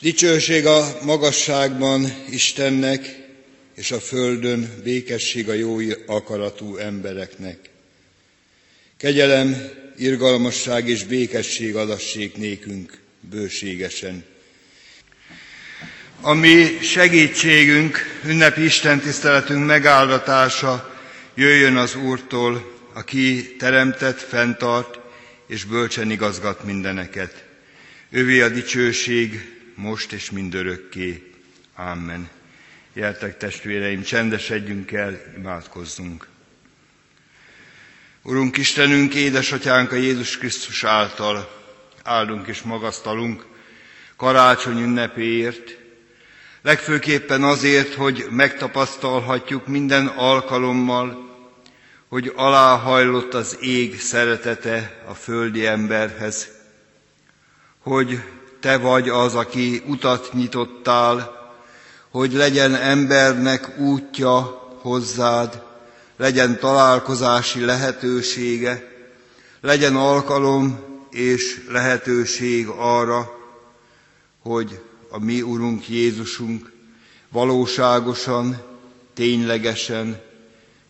Dicsőség a magasságban Istennek, és a földön békesség a jó akaratú embereknek. Kegyelem, irgalmasság és békesség adassék nékünk bőségesen. A mi segítségünk, ünnepi Isten tiszteletünk megáldatása jöjjön az Úrtól, aki teremtett, fenntart és bölcsen igazgat mindeneket. Övé a dicsőség, most és mindörökké. Amen. Jeltek testvéreim, csendesedjünk el, imádkozzunk. Urunk Istenünk, édesatyánk a Jézus Krisztus által áldunk és magasztalunk karácsony ünnepéért, legfőképpen azért, hogy megtapasztalhatjuk minden alkalommal, hogy aláhajlott az ég szeretete a földi emberhez, hogy te vagy az, aki utat nyitottál, hogy legyen embernek útja hozzád, legyen találkozási lehetősége, legyen alkalom és lehetőség arra, hogy a mi Urunk Jézusunk valóságosan, ténylegesen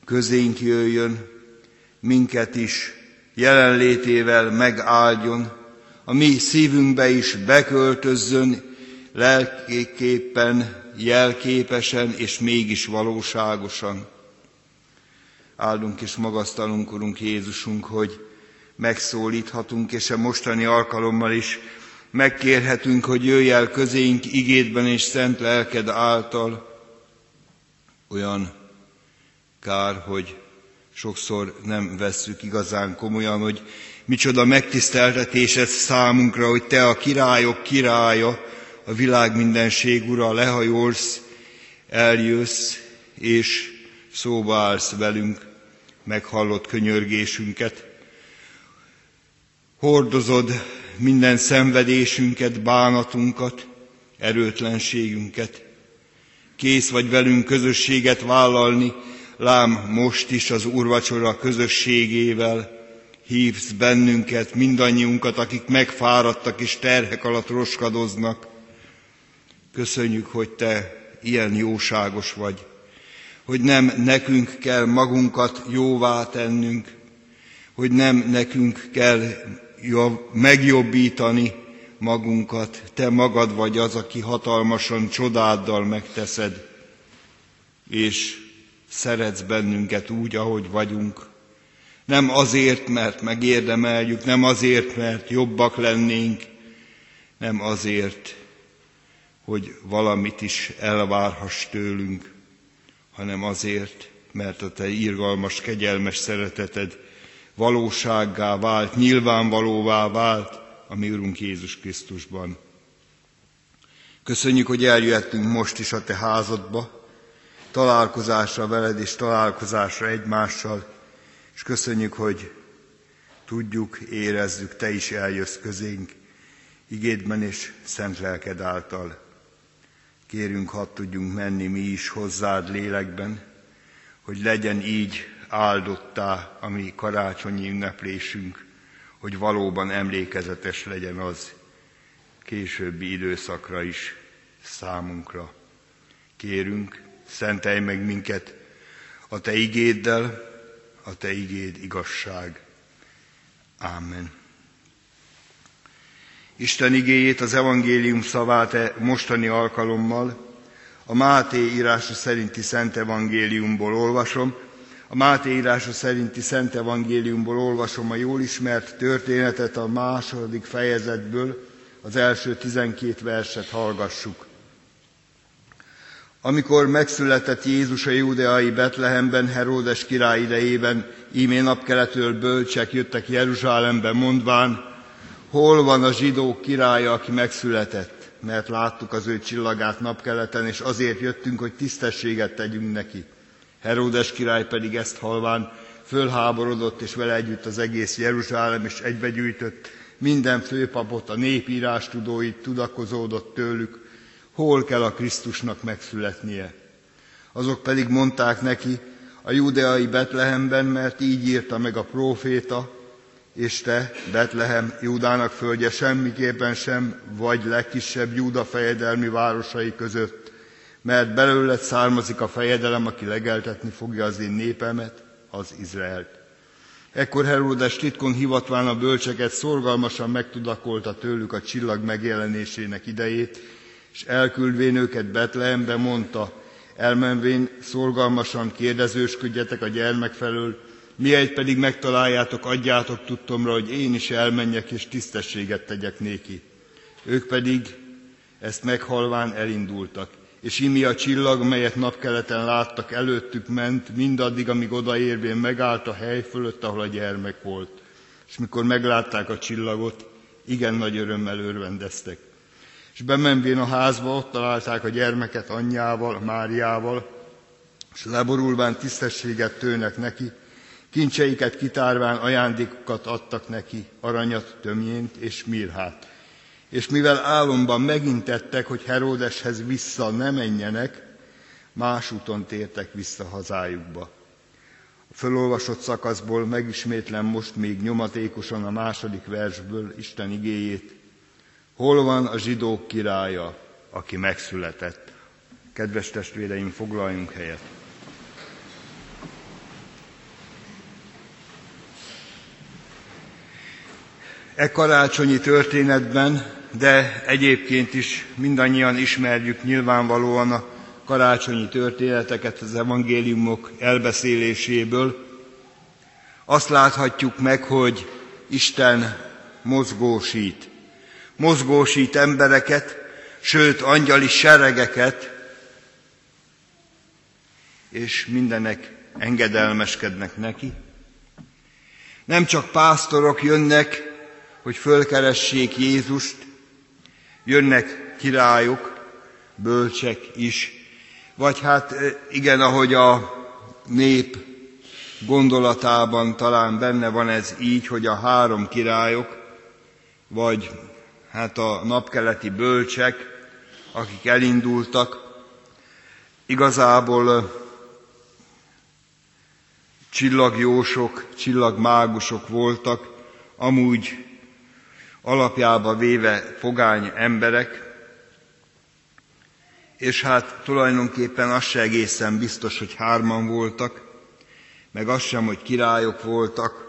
közénk jöjjön, minket is jelenlétével megáldjon, a mi szívünkbe is beköltözzön lelképpen, jelképesen és mégis valóságosan. Áldunk és magasztalunk, Urunk Jézusunk, hogy megszólíthatunk, és a mostani alkalommal is megkérhetünk, hogy jöjj el közénk igédben és szent lelked által. Olyan kár, hogy sokszor nem vesszük igazán komolyan, hogy micsoda megtiszteltetés ez számunkra, hogy Te a királyok királya, a világ mindenség ura, lehajolsz, eljössz, és szóba állsz velünk, meghallott könyörgésünket. Hordozod minden szenvedésünket, bánatunkat, erőtlenségünket. Kész vagy velünk közösséget vállalni, lám most is az úrvacsora közösségével hívsz bennünket, mindannyiunkat, akik megfáradtak és terhek alatt roskadoznak. Köszönjük, hogy Te ilyen jóságos vagy, hogy nem nekünk kell magunkat jóvá tennünk, hogy nem nekünk kell megjobbítani magunkat. Te magad vagy az, aki hatalmasan csodáddal megteszed, és szeretsz bennünket úgy, ahogy vagyunk. Nem azért, mert megérdemeljük, nem azért, mert jobbak lennénk, nem azért, hogy valamit is elvárhass tőlünk, hanem azért, mert a te irgalmas, kegyelmes szereteted valósággá vált, nyilvánvalóvá vált a mi Urunk Jézus Krisztusban. Köszönjük, hogy eljöttünk most is a te házadba, találkozásra veled és találkozásra egymással, és köszönjük, hogy tudjuk, érezzük, te is eljössz közénk, igédben és szent lelked által. Kérünk, hadd tudjunk menni mi is hozzád lélekben, hogy legyen így áldottá a mi karácsonyi ünneplésünk, hogy valóban emlékezetes legyen az későbbi időszakra is számunkra. Kérünk, szentelj meg minket a Te igéddel, a Te igéd igazság. Amen. Isten igéjét, az evangélium szavát e mostani alkalommal a Máté írása szerinti Szent Evangéliumból olvasom. A Máté írása szerinti Szent Evangéliumból olvasom a jól ismert történetet a második fejezetből, az első tizenkét verset hallgassuk. Amikor megszületett Jézus a júdeai Betlehemben, Heródes király idejében, ímé napkeletől bölcsek jöttek Jeruzsálembe, mondván, hol van a zsidók királya, aki megszületett, mert láttuk az ő csillagát napkeleten, és azért jöttünk, hogy tisztességet tegyünk neki. Heródes király pedig ezt halván fölháborodott, és vele együtt az egész Jeruzsálem, és egybegyűjtött minden főpapot, a népírás tudóit, tudakozódott tőlük, hol kell a Krisztusnak megszületnie. Azok pedig mondták neki, a judeai Betlehemben, mert így írta meg a próféta, és te, Betlehem, Júdának földje semmiképpen sem vagy legkisebb Júda fejedelmi városai között, mert belőled származik a fejedelem, aki legeltetni fogja az én népemet, az Izraelt. Ekkor Heródes titkon hivatván a bölcseket szorgalmasan megtudakolta tőlük a csillag megjelenésének idejét, és elküldvén őket Betlehembe mondta, elmenvén szorgalmasan kérdezősködjetek a gyermek felől, Miért pedig megtaláljátok, adjátok tudtomra, hogy én is elmenjek és tisztességet tegyek néki. Ők pedig ezt meghalván elindultak, és imi a csillag, melyet napkeleten láttak, előttük ment, mindaddig, amíg odaérvén megállt a hely fölött, ahol a gyermek volt. És mikor meglátták a csillagot, igen nagy örömmel örvendeztek. És bemenvén a házba, ott találták a gyermeket anyjával, Máriával, és leborulván tisztességet tőnek neki, Kincseiket kitárván ajándékokat adtak neki, aranyat, tömjént és mirhát. És mivel álomban megintettek, hogy Heródeshez vissza ne menjenek, más úton tértek vissza hazájukba. A fölolvasott szakaszból megismétlem most még nyomatékosan a második versből Isten igéjét. Hol van a zsidók királya, aki megszületett? Kedves testvéreim, foglaljunk helyet! E karácsonyi történetben, de egyébként is mindannyian ismerjük nyilvánvalóan a karácsonyi történeteket az evangéliumok elbeszéléséből. Azt láthatjuk meg, hogy Isten mozgósít. Mozgósít embereket, sőt angyali seregeket, és mindenek engedelmeskednek neki. Nem csak pásztorok jönnek hogy fölkeressék Jézust, jönnek királyok, bölcsek is, vagy hát igen, ahogy a nép gondolatában talán benne van ez így, hogy a három királyok, vagy hát a napkeleti bölcsek, akik elindultak, igazából csillagjósok, csillagmágusok voltak, amúgy alapjába véve fogány emberek, és hát tulajdonképpen az se egészen biztos, hogy hárman voltak, meg az sem, hogy királyok voltak,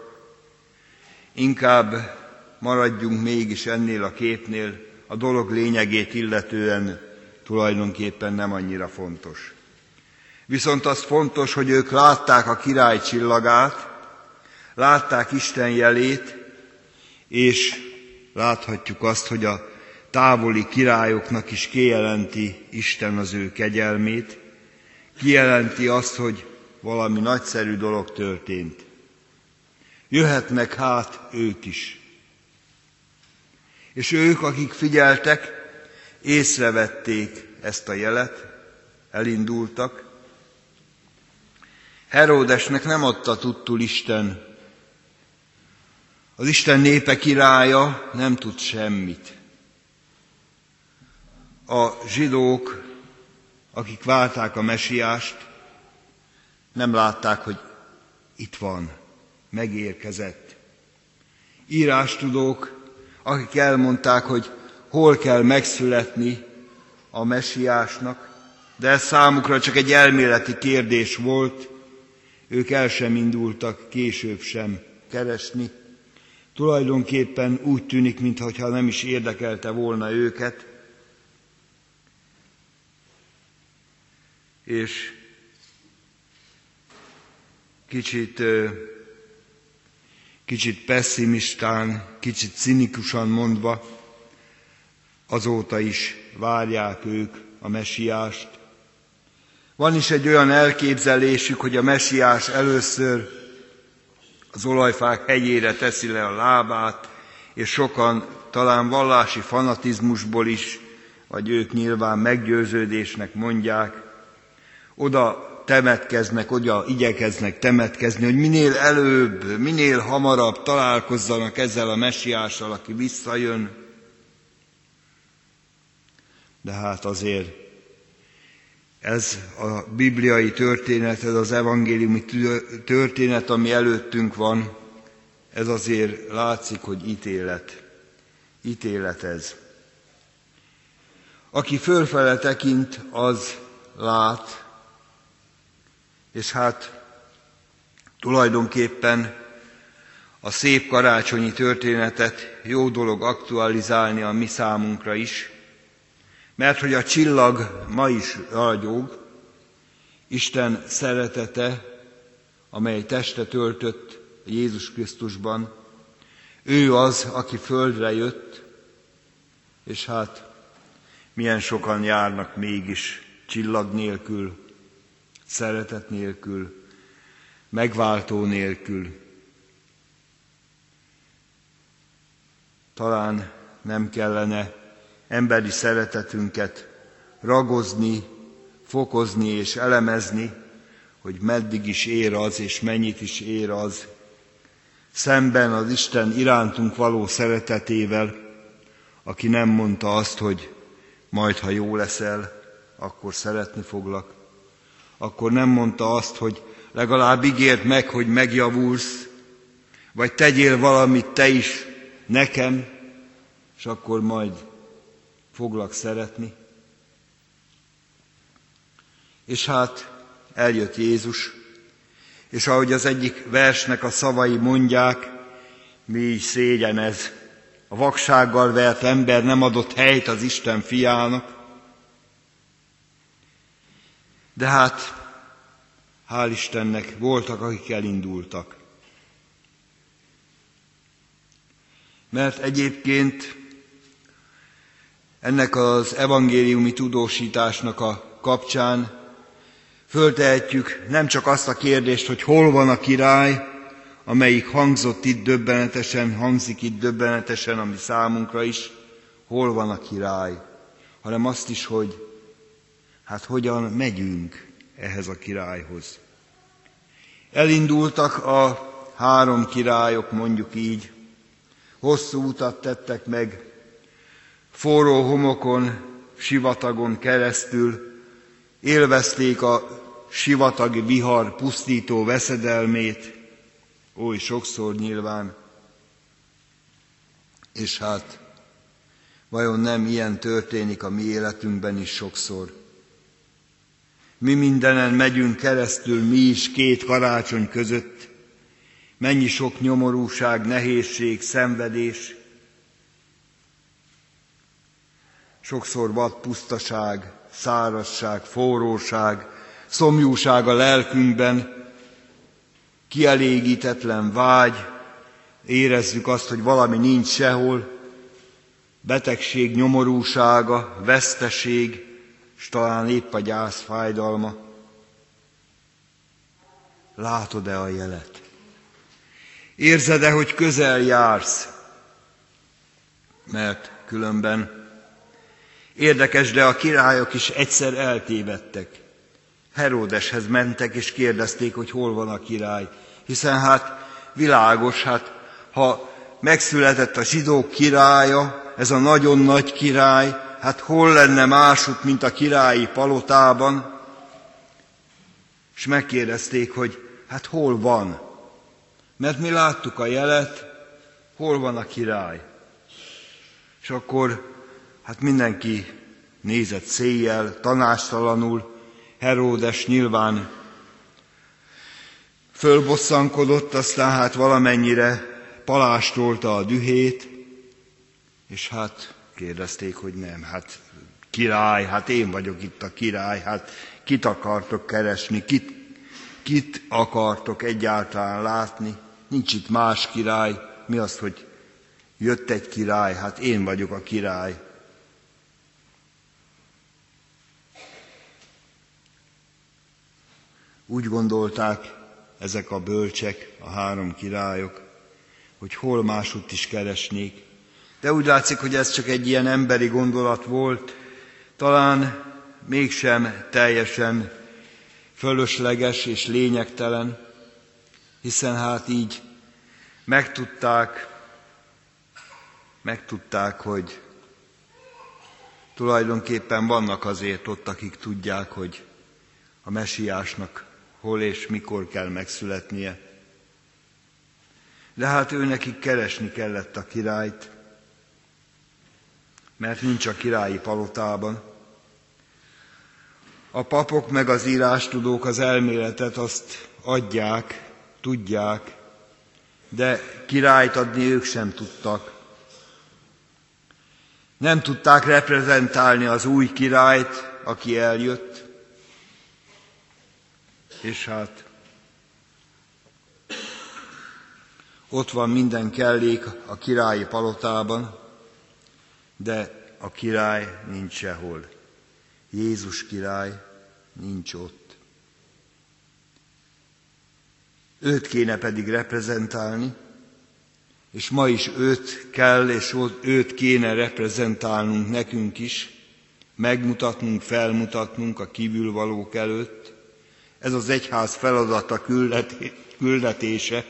inkább maradjunk mégis ennél a képnél, a dolog lényegét illetően tulajdonképpen nem annyira fontos. Viszont az fontos, hogy ők látták a király csillagát, látták Isten jelét, és láthatjuk azt, hogy a távoli királyoknak is kijelenti Isten az ő kegyelmét, kijelenti azt, hogy valami nagyszerű dolog történt. Jöhetnek hát ők is. És ők, akik figyeltek, észrevették ezt a jelet, elindultak. Heródesnek nem adta tudtul Isten az Isten népe királya nem tud semmit. A zsidók, akik várták a mesiást, nem látták, hogy itt van, megérkezett. Írástudók, akik elmondták, hogy hol kell megszületni a mesiásnak, de ez számukra csak egy elméleti kérdés volt, ők el sem indultak később sem keresni, Tulajdonképpen úgy tűnik, mintha nem is érdekelte volna őket, és kicsit, kicsit pessimistán, kicsit cinikusan mondva, azóta is várják ők a mesiást. Van is egy olyan elképzelésük, hogy a mesiás először az olajfák hegyére teszi le a lábát, és sokan talán vallási fanatizmusból is, vagy ők nyilván meggyőződésnek mondják, oda temetkeznek, oda igyekeznek temetkezni, hogy minél előbb, minél hamarabb találkozzanak ezzel a messiással, aki visszajön. De hát azért ez a bibliai történet, ez az evangéliumi történet, ami előttünk van, ez azért látszik, hogy ítélet. Ítélet ez. Aki fölfele tekint, az lát, és hát tulajdonképpen a szép karácsonyi történetet jó dolog aktualizálni a mi számunkra is, mert hogy a csillag ma is ragyog, Isten szeretete, amely teste töltött Jézus Krisztusban, ő az, aki földre jött, és hát milyen sokan járnak mégis csillag nélkül, szeretet nélkül, megváltó nélkül. Talán nem kellene emberi szeretetünket ragozni, fokozni és elemezni, hogy meddig is ér az, és mennyit is ér az, szemben az Isten irántunk való szeretetével, aki nem mondta azt, hogy majd, ha jó leszel, akkor szeretni foglak. Akkor nem mondta azt, hogy legalább ígért meg, hogy megjavulsz, vagy tegyél valamit te is nekem, és akkor majd foglak szeretni. És hát eljött Jézus, és ahogy az egyik versnek a szavai mondják, mi is szégyen ez. A vaksággal vert ember nem adott helyt az Isten fiának. De hát, hál' Istennek, voltak, akik elindultak. Mert egyébként ennek az evangéliumi tudósításnak a kapcsán Föltehetjük nem csak azt a kérdést, hogy hol van a király, amelyik hangzott itt döbbenetesen, hangzik itt döbbenetesen, ami számunkra is, hol van a király, hanem azt is, hogy hát hogyan megyünk ehhez a királyhoz. Elindultak a három királyok, mondjuk így, hosszú utat tettek meg, forró homokon, sivatagon keresztül, élvezték a sivatagi vihar pusztító veszedelmét, oly sokszor nyilván, és hát vajon nem ilyen történik a mi életünkben is sokszor? Mi mindenen megyünk keresztül, mi is két karácsony között, mennyi sok nyomorúság, nehézség, szenvedés, sokszor vad pusztaság, szárazság, forróság, szomjúság a lelkünkben, kielégítetlen vágy, érezzük azt, hogy valami nincs sehol, betegség, nyomorúsága, veszteség, és talán épp a gyász fájdalma. Látod-e a jelet? Érzed-e, hogy közel jársz? Mert különben érdekes, de a királyok is egyszer eltévedtek. Heródeshez mentek és kérdezték, hogy hol van a király. Hiszen hát világos, hát ha megszületett a zsidók királya, ez a nagyon nagy király, hát hol lenne másút, mint a királyi palotában? És megkérdezték, hogy hát hol van? Mert mi láttuk a jelet, hol van a király? És akkor hát mindenki nézett széjjel, tanástalanul, Heródes nyilván fölbosszankodott, aztán hát valamennyire palástolta a dühét, és hát kérdezték, hogy nem, hát király, hát én vagyok itt a király, hát kit akartok keresni, kit, kit akartok egyáltalán látni, nincs itt más király, mi az, hogy jött egy király, hát én vagyok a király. Úgy gondolták ezek a bölcsek, a három királyok, hogy hol másutt is keresnék. De úgy látszik, hogy ez csak egy ilyen emberi gondolat volt, talán mégsem teljesen fölösleges és lényegtelen, hiszen hát így megtudták, megtudták, hogy tulajdonképpen vannak azért ott, akik tudják, hogy a mesiásnak hol és mikor kell megszületnie. De hát ő keresni kellett a királyt, mert nincs a királyi palotában. A papok meg az írástudók az elméletet azt adják, tudják, de királyt adni ők sem tudtak. Nem tudták reprezentálni az új királyt, aki eljött, és hát ott van minden kellék a királyi palotában, de a király nincs sehol. Jézus király nincs ott. Őt kéne pedig reprezentálni, és ma is őt kell, és őt kéne reprezentálnunk nekünk is, megmutatnunk, felmutatnunk a kívülvalók előtt. Ez az egyház feladata, küldetése,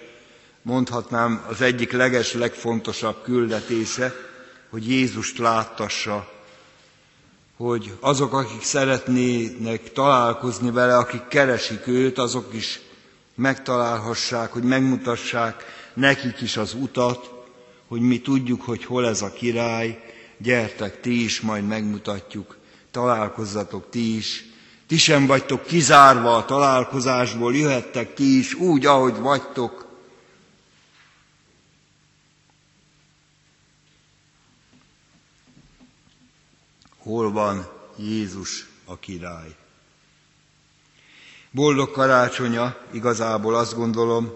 mondhatnám az egyik leges, legfontosabb küldetése, hogy Jézust láttassa, hogy azok, akik szeretnének találkozni vele, akik keresik őt, azok is megtalálhassák, hogy megmutassák nekik is az utat, hogy mi tudjuk, hogy hol ez a király, gyertek ti is, majd megmutatjuk, találkozzatok ti is. Ti sem vagytok kizárva a találkozásból, jöhettek ti is úgy, ahogy vagytok. Hol van Jézus a király? Boldog karácsonya, igazából azt gondolom,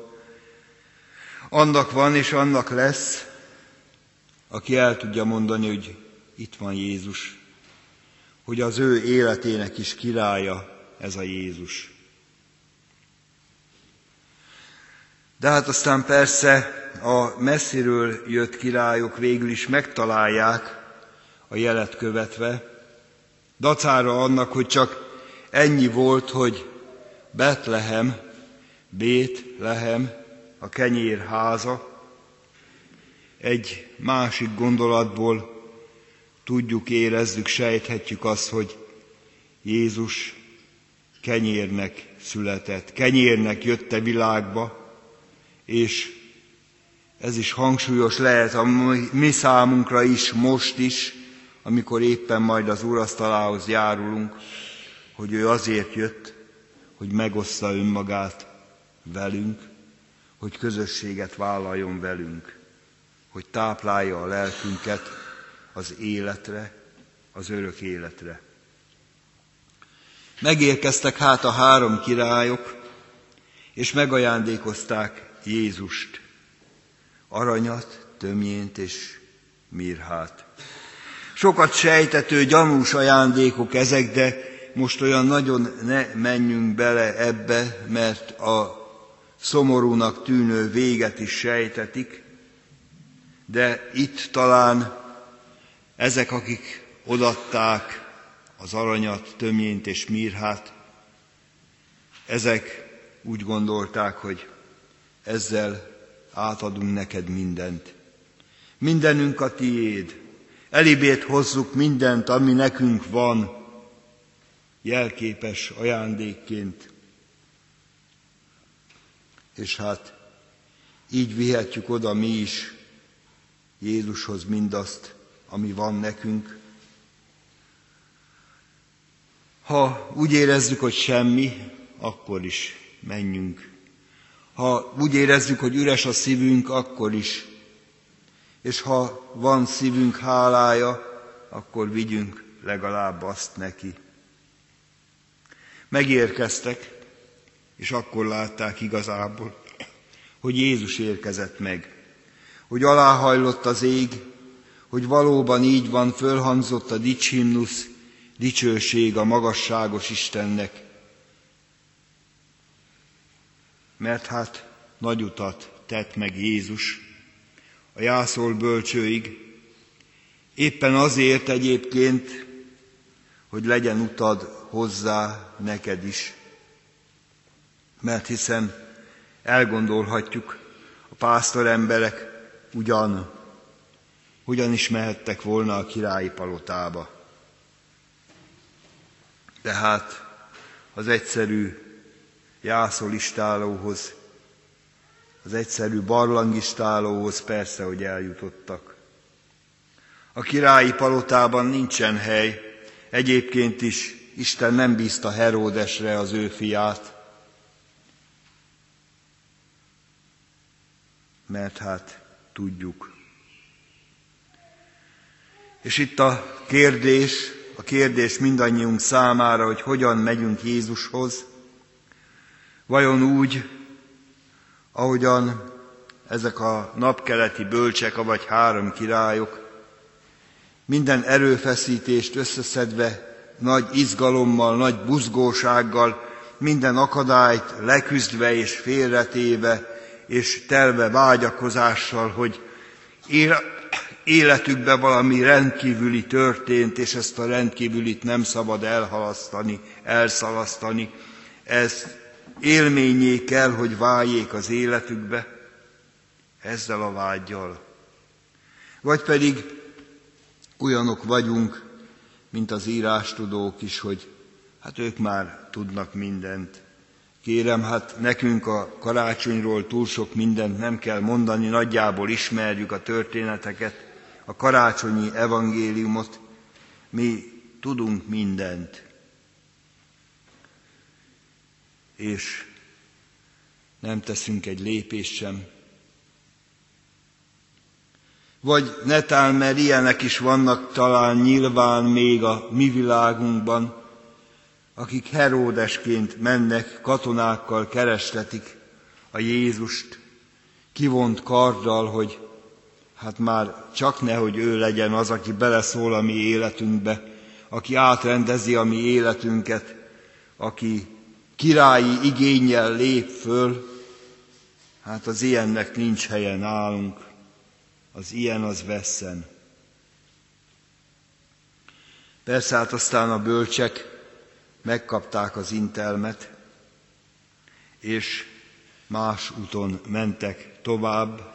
annak van és annak lesz, aki el tudja mondani, hogy itt van Jézus, hogy az ő életének is királya ez a Jézus. De hát aztán persze a messziről jött királyok végül is megtalálják a jelet követve, dacára annak, hogy csak ennyi volt, hogy Betlehem, Bétlehem, a kenyér háza, egy másik gondolatból tudjuk, érezzük, sejthetjük azt, hogy Jézus kenyérnek született, kenyérnek jött a világba, és ez is hangsúlyos lehet a mi számunkra is, most is, amikor éppen majd az úrasztalához járulunk, hogy ő azért jött, hogy megossza önmagát velünk, hogy közösséget vállaljon velünk, hogy táplálja a lelkünket az életre, az örök életre. Megérkeztek hát a három királyok, és megajándékozták Jézust, aranyat, tömjént és mirhát. Sokat sejtető, gyanús ajándékok ezek, de most olyan nagyon ne menjünk bele ebbe, mert a szomorúnak tűnő véget is sejtetik, de itt talán ezek, akik odatták az aranyat, tömjént és mirhát, ezek úgy gondolták, hogy ezzel átadunk neked mindent. Mindenünk a tiéd. Elibét hozzuk mindent, ami nekünk van, jelképes ajándékként. És hát így vihetjük oda mi is Jézushoz mindazt, ami van nekünk. Ha úgy érezzük, hogy semmi, akkor is menjünk. Ha úgy érezzük, hogy üres a szívünk, akkor is. És ha van szívünk hálája, akkor vigyünk legalább azt neki. Megérkeztek, és akkor látták igazából, hogy Jézus érkezett meg, hogy aláhajlott az ég, hogy valóban így van, fölhangzott a dicsimnusz, dicsőség a magasságos Istennek. Mert hát nagy utat tett meg Jézus a jászol bölcsőig, éppen azért egyébként, hogy legyen utad hozzá neked is. Mert hiszen elgondolhatjuk, a pásztor emberek ugyan, ugyan is mehettek volna a királyi palotába. Tehát az egyszerű jászolistálóhoz az egyszerű barlangistálóhoz persze, hogy eljutottak. A királyi palotában nincsen hely, egyébként is Isten nem bízta Heródesre az ő fiát, mert hát tudjuk. És itt a kérdés, a kérdés mindannyiunk számára, hogy hogyan megyünk Jézushoz, vajon úgy, ahogyan ezek a napkeleti bölcsek, vagy három királyok, minden erőfeszítést összeszedve, nagy izgalommal, nagy buzgósággal, minden akadályt leküzdve és félretéve, és telve vágyakozással, hogy életükben valami rendkívüli történt, és ezt a rendkívülit nem szabad elhalasztani, elszalasztani. Ez élményé kell, hogy váljék az életükbe ezzel a vágyjal. Vagy pedig olyanok vagyunk, mint az írástudók is, hogy hát ők már tudnak mindent. Kérem, hát nekünk a karácsonyról túl sok mindent nem kell mondani, nagyjából ismerjük a történeteket, a karácsonyi evangéliumot, mi tudunk mindent. És nem teszünk egy lépést sem. Vagy netán, mert ilyenek is vannak talán nyilván még a mi világunkban, akik Heródesként mennek, katonákkal keresletik a Jézust, kivont karddal, hogy hát már csak nehogy ő legyen az, aki beleszól a mi életünkbe, aki átrendezi a mi életünket, aki királyi igényel lép föl, hát az ilyennek nincs helye nálunk, az ilyen az vesszen. Persze hát aztán a bölcsek megkapták az intelmet, és más úton mentek tovább,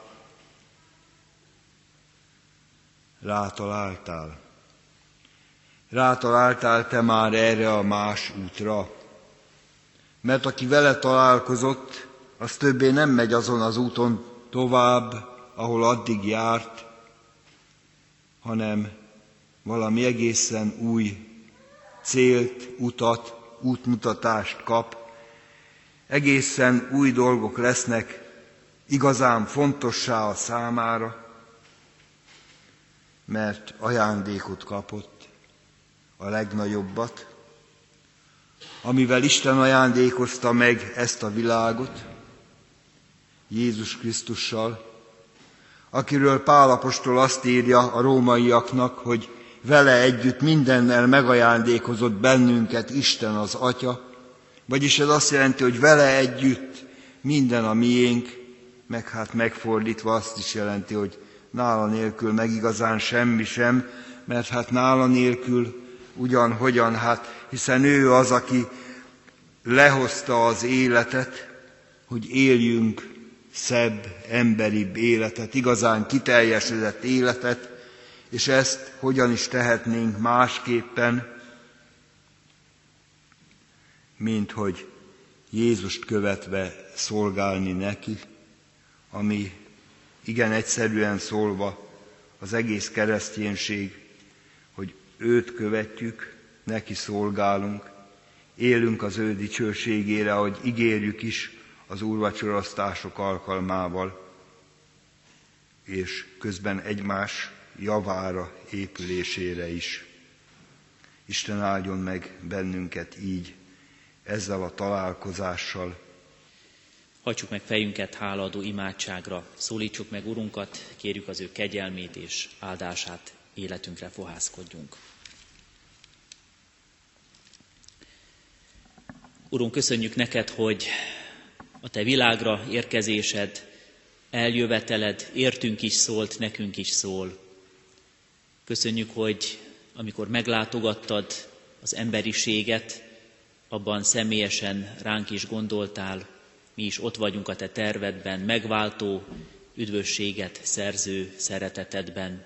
rátaláltál. Rátaláltál te már erre a más útra. Mert aki vele találkozott, az többé nem megy azon az úton tovább, ahol addig járt, hanem valami egészen új célt, utat, útmutatást kap. Egészen új dolgok lesznek igazán fontossá a számára, mert ajándékot kapott, a legnagyobbat, amivel Isten ajándékozta meg ezt a világot, Jézus Krisztussal, akiről Pálapostól azt írja a rómaiaknak, hogy vele együtt mindennel megajándékozott bennünket Isten az Atya, vagyis ez azt jelenti, hogy vele együtt minden a miénk, meg hát megfordítva azt is jelenti, hogy nála nélkül meg igazán semmi sem, mert hát nála nélkül ugyan, hogyan, hát hiszen ő az, aki lehozta az életet, hogy éljünk szebb, emberibb életet, igazán kiteljesedett életet, és ezt hogyan is tehetnénk másképpen, mint hogy Jézust követve szolgálni neki, ami igen egyszerűen szólva az egész kereszténység, őt követjük, neki szolgálunk, élünk az ő dicsőségére, ahogy ígérjük is az úrvacsorasztások alkalmával, és közben egymás javára, épülésére is. Isten áldjon meg bennünket így, ezzel a találkozással, Hagyjuk meg fejünket háladó imádságra, szólítsuk meg Urunkat, kérjük az ő kegyelmét és áldását, életünkre fohászkodjunk. Urunk, köszönjük neked, hogy a te világra érkezésed, eljöveteled értünk is szólt, nekünk is szól. Köszönjük, hogy amikor meglátogattad az emberiséget, abban személyesen ránk is gondoltál, mi is ott vagyunk a Te tervedben, megváltó, üdvösséget szerző szeretetedben.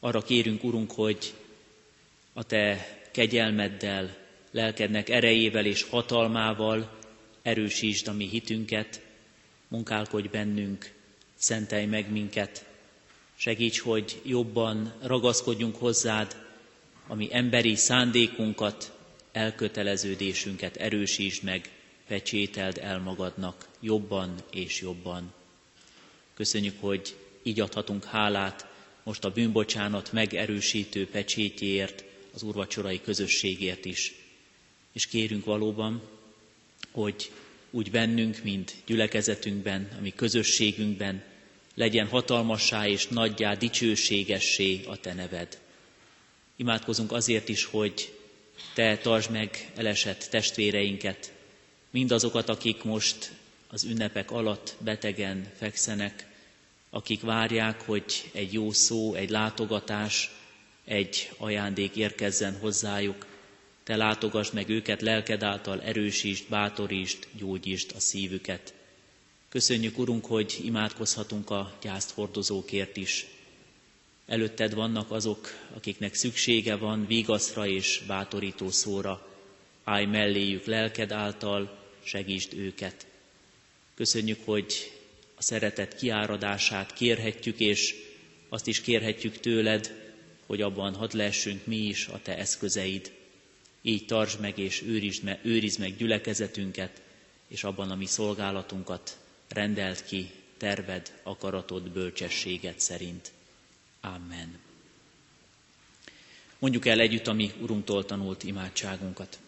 Arra kérünk, Urunk, hogy a Te kegyelmeddel, lelkednek erejével és hatalmával erősítsd a mi hitünket, munkálkodj bennünk, szentelj meg minket, segíts, hogy jobban ragaszkodjunk hozzád, ami emberi szándékunkat, elköteleződésünket erősítsd meg, pecsételd el magadnak jobban és jobban. Köszönjük, hogy így adhatunk hálát most a bűnbocsánat megerősítő pecsétjéért, az úrvacsorai közösségért is. És kérünk valóban, hogy úgy bennünk, mint gyülekezetünkben, ami közösségünkben, legyen hatalmassá és nagyjá, dicsőségessé a Te neved. Imádkozunk azért is, hogy Te tartsd meg elesett testvéreinket, mindazokat, akik most az ünnepek alatt betegen fekszenek, akik várják, hogy egy jó szó, egy látogatás, egy ajándék érkezzen hozzájuk. Te látogass meg őket lelked által, erősítsd, bátorítsd, gyógyítsd a szívüket. Köszönjük, Urunk, hogy imádkozhatunk a gyászt hordozókért is. Előtted vannak azok, akiknek szüksége van vigaszra és bátorító szóra. Állj melléjük lelked által, segítsd őket. Köszönjük, hogy a szeretet kiáradását kérhetjük, és azt is kérhetjük tőled, hogy abban hadd lehessünk mi is a te eszközeid. Így tartsd meg és őrizd meg, őrizd meg gyülekezetünket, és abban a mi szolgálatunkat rendelt ki terved, akaratod, bölcsességet szerint. Amen. Mondjuk el együtt a mi Urunktól tanult imádságunkat.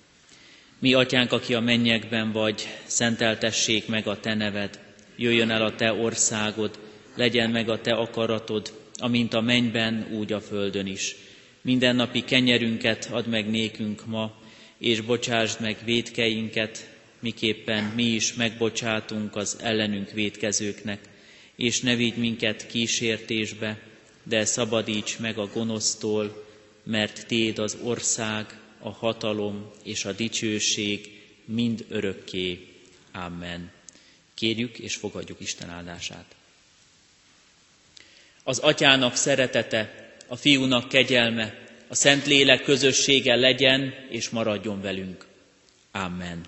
Mi, Atyánk, aki a mennyekben vagy, szenteltessék meg a Te neved, jöjjön el a Te országod, legyen meg a Te akaratod, amint a mennyben, úgy a földön is. Mindennapi kenyerünket add meg nékünk ma, és bocsásd meg védkeinket, miképpen mi is megbocsátunk az ellenünk védkezőknek, és ne vigy minket kísértésbe, de szabadíts meg a gonosztól, mert Téd az ország, a hatalom és a dicsőség mind örökké. Amen. Kérjük és fogadjuk Isten áldását. Az atyának szeretete, a fiúnak kegyelme, a Szentlélek közössége legyen és maradjon velünk. Amen.